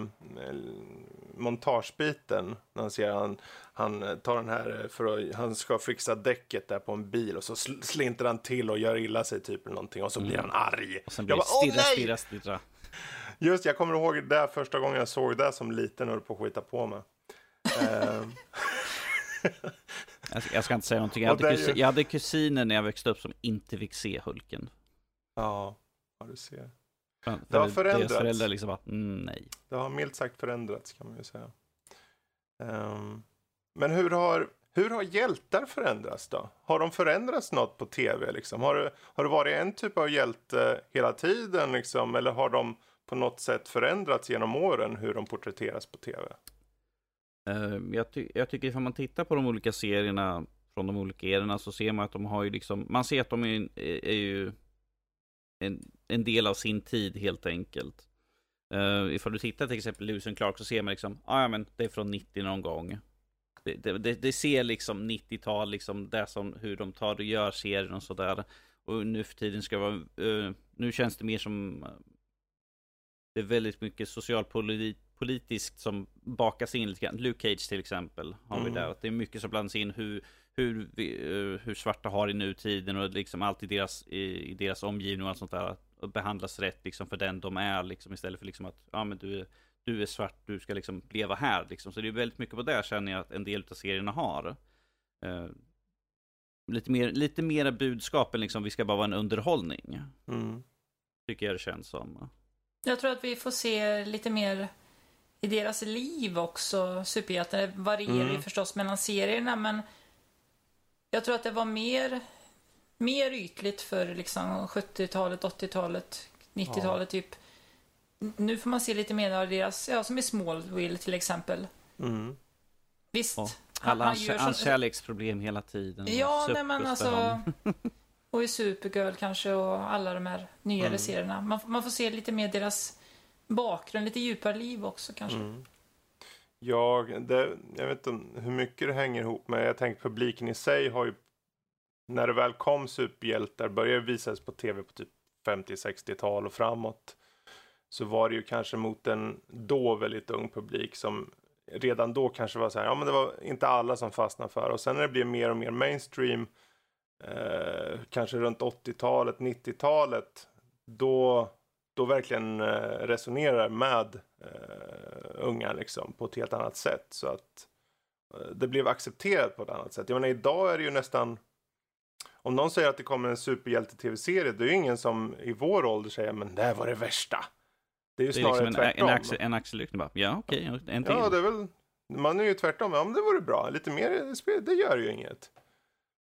montagebiten. När han ser han, han tar den här för att, han ska fixa däcket där på en bil och så sl- slinter han till och gör illa sig typ eller någonting och så blir han arg. Och sen blir Jag det bara, "Åh, stirra, nej!" stirra, stirra. Just jag kommer ihåg det första gången jag såg det som liten och på att skita på mig. Ehm, Jag, ska inte säga någonting. Jag hade, ju- jag hade kusiner när jag växte upp som inte fick se Hulken. ja, ja, du ser. Det har för förändrats. Deras föräldrar liksom bara, mm, nej. Det har milt sagt förändrats kan man ju säga. Ehm, men hur har, hur har hjältar förändrats då? Har de förändrats något på tv? Liksom? Har, har det varit en typ av hjälte hela tiden? Liksom? Eller har de på något sätt förändrats genom åren hur de porträtteras på tv? Eh, jag, ty- jag tycker ifall man tittar på de olika serierna från de olika erorna så ser man att de har ju liksom, man ser att de är, är, är ju en, en del av sin tid helt enkelt. Uh, ifall du tittar till exempel Lewis and Clark så ser man liksom, ah, ja men det är från 90 någon gång. Det, det, det, det ser liksom 90-tal, liksom det som hur de tar och gör serien och sådär. Och nu för tiden ska det vara, uh, nu känns det mer som det är väldigt mycket socialpolitiskt som bakas in lite grann. Luke Cage till exempel har vi Mm. där. Att det är mycket som blandas in hur, hur, vi, eh, hur svarta har i nutiden och liksom allt i deras, i, i deras omgivning och allt sånt där. Och behandlas rätt liksom för den de är liksom istället för liksom att ja men du är, du är svart, du ska liksom leva här liksom. Så det är väldigt mycket på det känner jag att en del av serierna har. Eh, lite, mer, lite mera budskap än liksom vi ska bara vara en underhållning. Mm. Tycker jag det känns som. Jag tror att vi får se lite mer i deras liv också, superhjältar. Det varierar ju Mm. förstås mellan serierna, men jag tror att det var mer, mer ytligt för liksom 70-talet, 80-talet, 90-talet typ. N- Nu får man se lite mer av deras, ja som i Smallville till exempel. Mm. Visst, Ja, Alla han hans, hans kärleksproblem hela tiden. Ja, nej men alltså. Och i Supergirl kanske och alla de här nyare Mm. serierna. Man, man får se lite mer deras bakgrund, lite djupare liv också kanske. Mm. Jag, det, jag vet inte hur mycket det hänger ihop med. Jag tänker publiken i sig har ju när det väl kom superhjältar började visas på tv på typ 50-60-tal och framåt. Så var det ju kanske mot en då väldigt ung publik som redan då kanske var så här, ja men det var inte alla som fastnade för och sen när det blev mer och mer mainstream eh, kanske runt 80-talet, 90-talet då, då verkligen eh, resonerar med eh, unga liksom på ett helt annat sätt så att eh, det blev accepterat på ett annat sätt. Jag menar idag är det ju nästan om någon säger att det kommer en superhjälte-tv-serie, det är ju ingen som i vår ålder säger men det här var det värsta. Det är ju Det är snarare liksom en, tvärtom. en, axel, en axelryckning bara. Ja, okej, en till. Ja, det är väl, man är ju tvärtom. Ja, men det vore bra. Lite mer, det spe- det gör ju inget.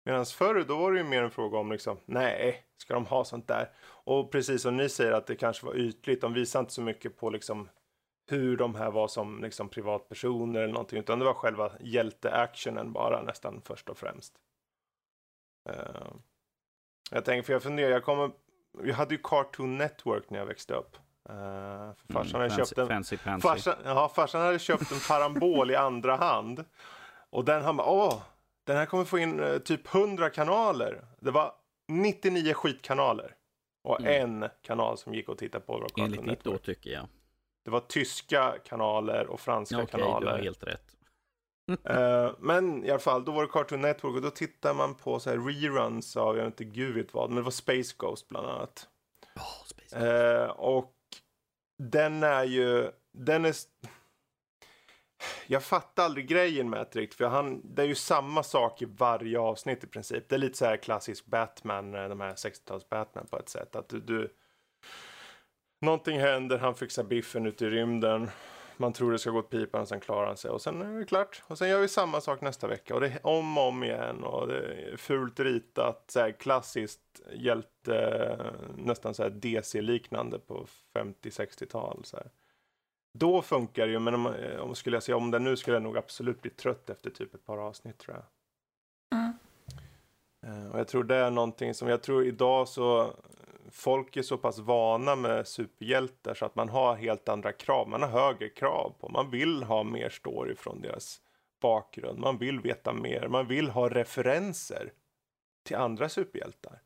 Medan förr, då var det ju mer en fråga om liksom, nej, ska de ha sånt där? Och precis som ni säger att det kanske var ytligt, de visade inte så mycket på liksom hur de här var som liksom privatpersoner eller någonting, utan det var själva hjälteactionen bara nästan först och främst. Eh, jag tänker, för jag funderar, jag kommer, vi hade ju Cartoon Network när jag växte upp. Uh, för farsan hade Mm, fancy, köpt en fancy pansy. Farsan, ja, farsan hade köpt en parabol i andra hand. Och den han bara, åh, den här kommer få in eh, typ 100 kanaler. Det var 99 skitkanaler. Och Mm. en kanal som gick att titta på Cartoon Enligt ditt då tycker jag. Det var tyska kanaler och franska Okej, du har kanaler. helt rätt. Eh, men i alla fall, då var det Cartoon Network och då tittar man på så här reruns av, jag vet inte gud vet vad, men det var Space Ghost bland annat. Oh, space. Eh, och den är ju, den är... Jag fattar aldrig grejen med det riktigt, för han, det är ju samma sak i varje avsnitt i princip. Det är lite så här klassisk Batman, eh, de här 60-tals Batman på ett sätt. Att du, du... Någonting händer, han fixar biffen ute i rymden. man tror det ska gå åt pipan och sen klarar han sig och sen är det klart. Och sen gör vi samma sak nästa vecka och det är om och om igen och det är fult ritat, så här klassiskt hjälte, eh, nästan så här DC-liknande på 50-60-tal. Så här. Då funkar det ju, men om, om skulle jag se om den nu skulle jag nog absolut bli trött efter typ ett par avsnitt tror jag. Mm. Eh, Och jag tror det är någonting som, jag tror idag så, folk är så pass vana med superhjältar så att man har helt andra krav. Man har högre krav på, man vill ha mer story från deras bakgrund. Man vill veta mer, man vill ha referenser till andra superhjältar.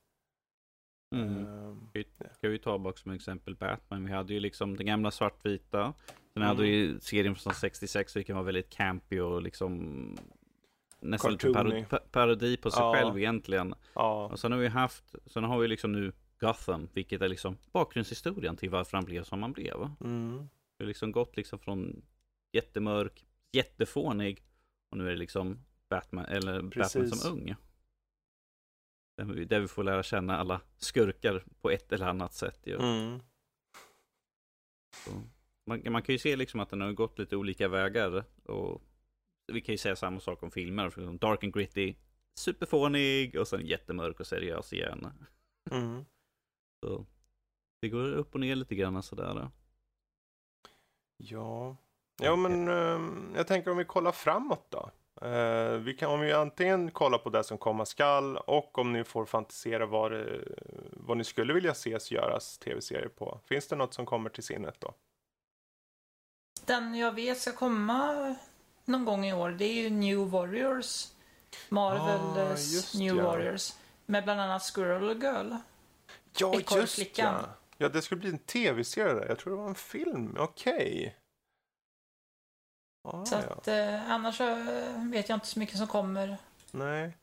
Mm. Ehm, Ska vi ta bara som exempel Batman. Vi hade ju liksom den gamla svartvita. Sen Mm. hade vi serien från 66 vilken var väldigt campy och liksom nästan lite parodi, pa- parodi på sig Ja. själv egentligen. Ja, Och sen har vi haft, sen har vi liksom nu Gotham, vilket är liksom bakgrundshistorien till varför han blev som han blev. mm, Det har liksom gått liksom från jättemörk, jättefånig och nu är det liksom Batman, eller Batman Precis. som ung. Där vi, får lära känna alla skurkar på ett eller annat sätt. Ju. mm, Man, man kan ju se liksom att den har gått lite olika vägar. Och vi kan ju säga samma sak om filmer. för Dark and gritty, superfånig och sen jättemörk och seriös igen. mm. Så det går upp och ner lite grann sådär. Ja, ja men ehm, jag tänker om vi kollar framåt då. Eh, vi kan om vi antingen kolla på det som komma skall och om ni får fantisera vad, det, vad ni skulle vilja ses göras tv-serier på. Finns det något som kommer till sinnet då? Den jag vet ska komma någon gång i år, det är ju New Warriors. Marvels Ah, just New ja. Warriors. Med bland annat Squirrel Girl. Ja, Ekorrflickan. ja. Ja, det skulle bli en tv-serie där. Jag tror det var en film. Okej. Ah, Så ja. att eh, annars vet jag inte så mycket som kommer. Nej.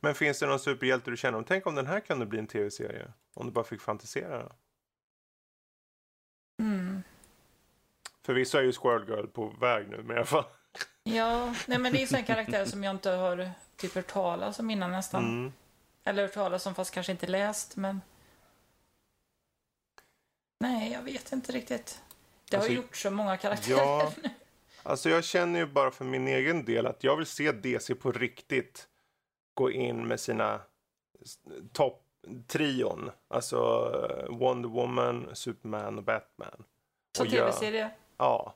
Men finns det någon superhjälte du känner om? Tänk om den här kunde bli en tv-serie. Om du bara fick fantisera. Mm. Förvisso är ju Squirrel Girl på väg nu, men i alla fall. Ja, nej men det är en karaktär som jag inte har typ hört talas om innan nästan. Mm. Eller hört talas om fast kanske inte läst men... Nej, jag vet inte riktigt. Det har Alltså, ju gjort så många karaktärer. ja. Alltså jag känner ju bara för min egen del att jag vill se DC på riktigt gå in med sina topp-trion. Alltså eh, Wonder Woman, Superman och Batman. Som tv-serie. Ja.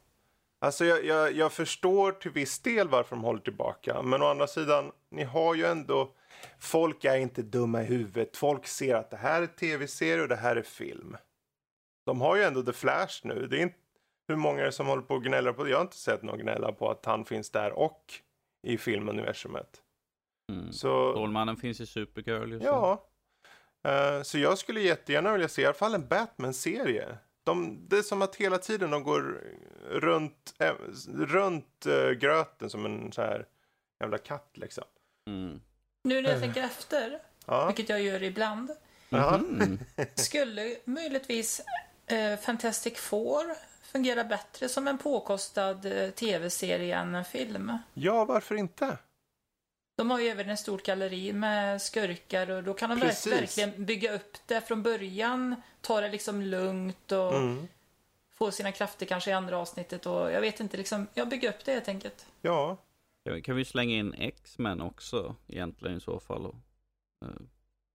Alltså jag, jag, jag förstår till viss del varför de håller tillbaka. Men å andra sidan, ni har ju ändå... Folk är inte dumma i huvudet. Folk ser att det här är tv-serie och det här är film. De har ju ändå The Flash nu. Det är inte... Hur många är det som håller på och gnäller på det? Jag har inte sett någon gnälla på att han finns där och i filmuniversumet. Mm. Så... Stålmannen finns i Supergirl just. Ja. Eh, så jag skulle jättegärna vilja se i alla fall en Batman-serie. De, det är som att hela tiden de går runt, eh, runt eh, gröten som en så här jävla katt liksom. Mm. Nu när jag tänker efter, Ja. vilket jag gör ibland. Mhm. skulle möjligtvis Fantastic Four fungera bättre som en påkostad eh, tv-serie än en film. ja, varför inte? De har ju även ett stort galleri med skurkar och då kan de Precis. verkligen bygga upp det från början. Ta det liksom lugnt och Mm. få sina krafter kanske i andra avsnittet och jag vet inte liksom, jag bygger upp det helt enkelt. Ja, Kan vi- Kan vi slänga in X-Men också egentligen i så fall? Och, uh,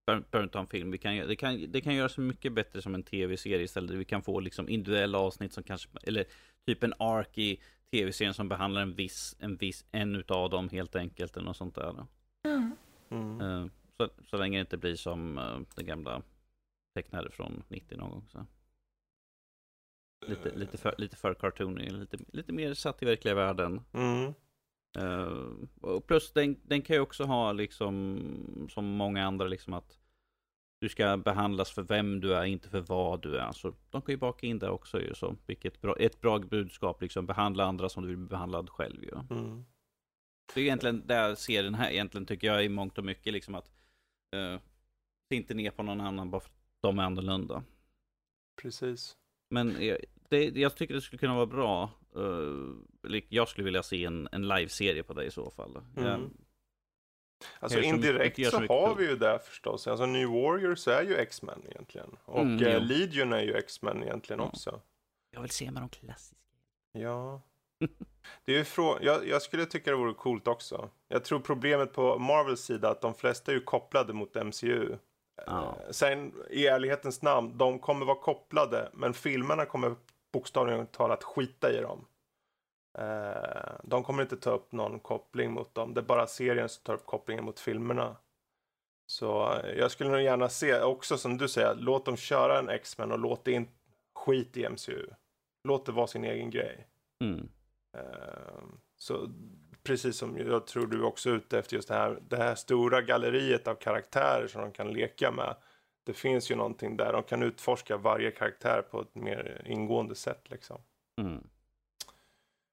behöver inte ha en film. Vi kan, det, kan, det kan göras mycket bättre som en tv-serie istället. Vi kan få liksom individuella avsnitt som kanske, eller typ en ark i tv-serien som behandlar en viss, en viss, en utav dem helt enkelt eller något sånt där. Mm. mm. Eh, så, så länge det inte blir som uh, den gamla tecknade från 90 någon gång. Så. Lite, lite, för, lite för cartoony, lite, lite mer satt i verkliga världen. Mm. Eh, och plus den, den kan ju också ha liksom som många andra liksom att du ska behandlas för vem du är, inte för vad du är. Så de kan ju baka in det också ju så. Vilket bra, ett bra budskap liksom. Behandla andra som du vill bli behandlad själv ju. Mm. Det är egentligen där jag ser den här egentligen tycker jag i mångt och mycket liksom att uh, se inte ner på någon annan bara för att de är annorlunda. Precis. Men jag, det, jag tycker det skulle kunna vara bra. eh, jag skulle vilja se en, en live-serie på det i så fall. Jag- Mm. Alltså Gör så mycket- indirekt så har vi ju det förstås. Alltså New Warriors är ju X-Men egentligen. Och Mm, eh. Legion är ju X-Men egentligen Ja. också. Jag vill se med de klassiska. Ja. Det är ju frå- jag, jag skulle tycka det vore coolt också. Jag tror problemet på Marvels sida att de flesta är ju kopplade mot MCU. Ja. Eh, Sen i ärlighetens namn, de kommer vara kopplade, men filmerna kommer bokstavligen talat skita i dem. Eh, De kommer inte ta upp någon koppling mot dem. Det är bara serien som tar upp kopplingen mot filmerna. Så eh, jag skulle nog gärna se, också som du säger, låt dem köra en X-Men och låt det inte skit i MCU. Låt det vara sin egen grej. Mm. Eh, Så precis som jag tror du också är ute efter just det här, det här stora galleriet av karaktärer som de kan leka med. Det finns ju någonting där, de kan utforska varje karaktär på ett mer ingående sätt liksom. Mm.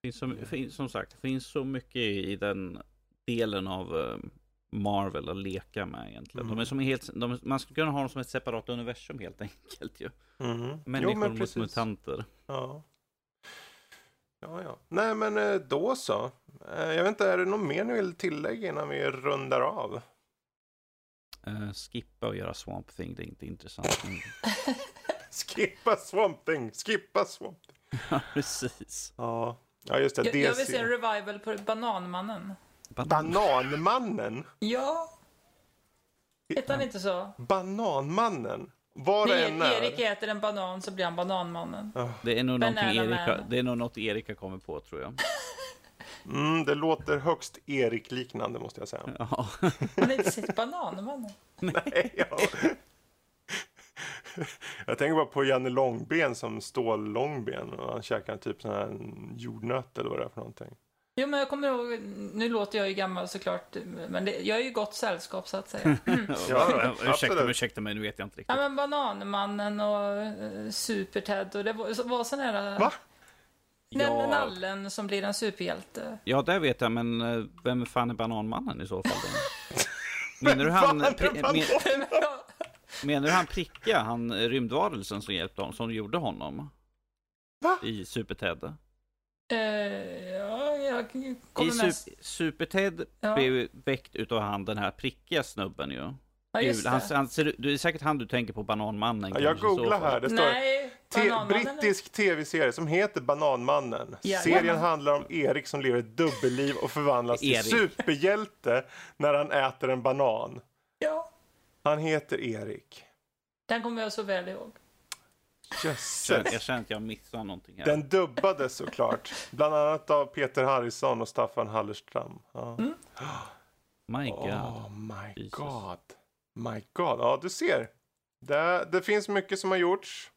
Finns så, finns, som sagt, det finns så mycket i den delen av eh, Marvel att leka med egentligen. De är Mm. som helt, de, man skulle kunna ha dem som ett separat universum helt enkelt ju. Mhm. Människor Jo, men mot mutanter. Ja. Ja, ja. Nej, men eh, då så. Eh, Jag vet inte, är det något mer ni vill tillägga innan vi rundar av? Eh, skippa och göra Swamp Thing, det är inte intressant. Skippa Swamp Thing, skippa Swamp Thing. Ja, precis. Ja, ja just det. Jag, jag vill DC. se en revival på Bananmannen. Bananmannen. Ja. Heter han inte så? Bananmannen. Var det än När är. Erik äter en banan så blir han Bananmannen. Det är nog Banana Erika, det är nog något Erika kommer på tror jag. Mm, det låter högst Erik-liknande måste jag säga. Ja. Har ni inte sett Bananmannen? Nej, ja. Jag tänker bara på Janne Långben som Stål Långben. Och han käkar typ sån här jordnöt eller vad det är för någonting. Jo, men jag kommer ihåg, nu låter jag ju gammal såklart, men det, jag är ju gott sällskap så att säga. Ja, ursäkta, ursäkta mig, nu vet jag inte Ja, riktigt. men Bananmannen och uh, Super-Ted och det var, var sån här... Va? Den Ja, nallen som blir en superhjälte. ja, det vet jag, men eh, vem fan är Bananmannen i så fall? Menar du han, men, menar du han pricka, han rymdvarelsen som hjälpte honom, som gjorde honom? Va? I Super-Ted? Eh, ja, jag I kommer mest... Sup- Super-Ted Ja. blev väckt utav han den här prickiga snubben ju. Ja, just. Han, han ser, det är säkert han du tänker på, Bananmannen. Ja, jag googlar här. Det står Nej, te- brittisk tv-serie som heter Bananmannen. Jajamän. Serien handlar om Erik som lever ett dubbelliv och förvandlas till superhjälte när han äter en banan. Ja, Han heter Erik. den kommer jag så väl ihåg. Så Jag, jag Jösses. känner att jag missar någonting här. Den dubbades såklart. Bland annat av Peter Harrison och Staffan Hallerström. Ja. My God. Oh my Jesus. god. My god. Ja, du ser. Det, det finns mycket som har gjorts.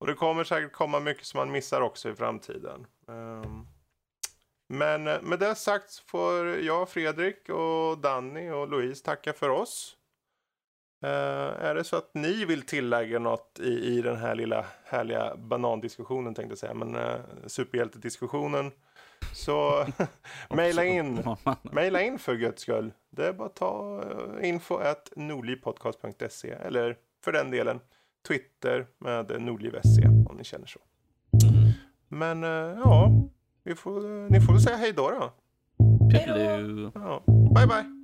Och det kommer säkert komma mycket som man missar också i framtiden. Um, men eh, med det sagt så får jag, Fredrik och Danny och Louise tacka för oss. Uh, är det så att ni vill tillägga något i, i den här lilla härliga banandiskussionen tänkte jag säga, men uh, superhjältediskussionen. Så mejla in. Maila in för guds skull. Det är bara att ta uh, info at nordlivpodcast.se eller för den delen Twitter med nordliv.se om ni känner så. Men uh, ja, vi får, ni får väl säga hej då då. Toodaloo. Ja. Bye bye!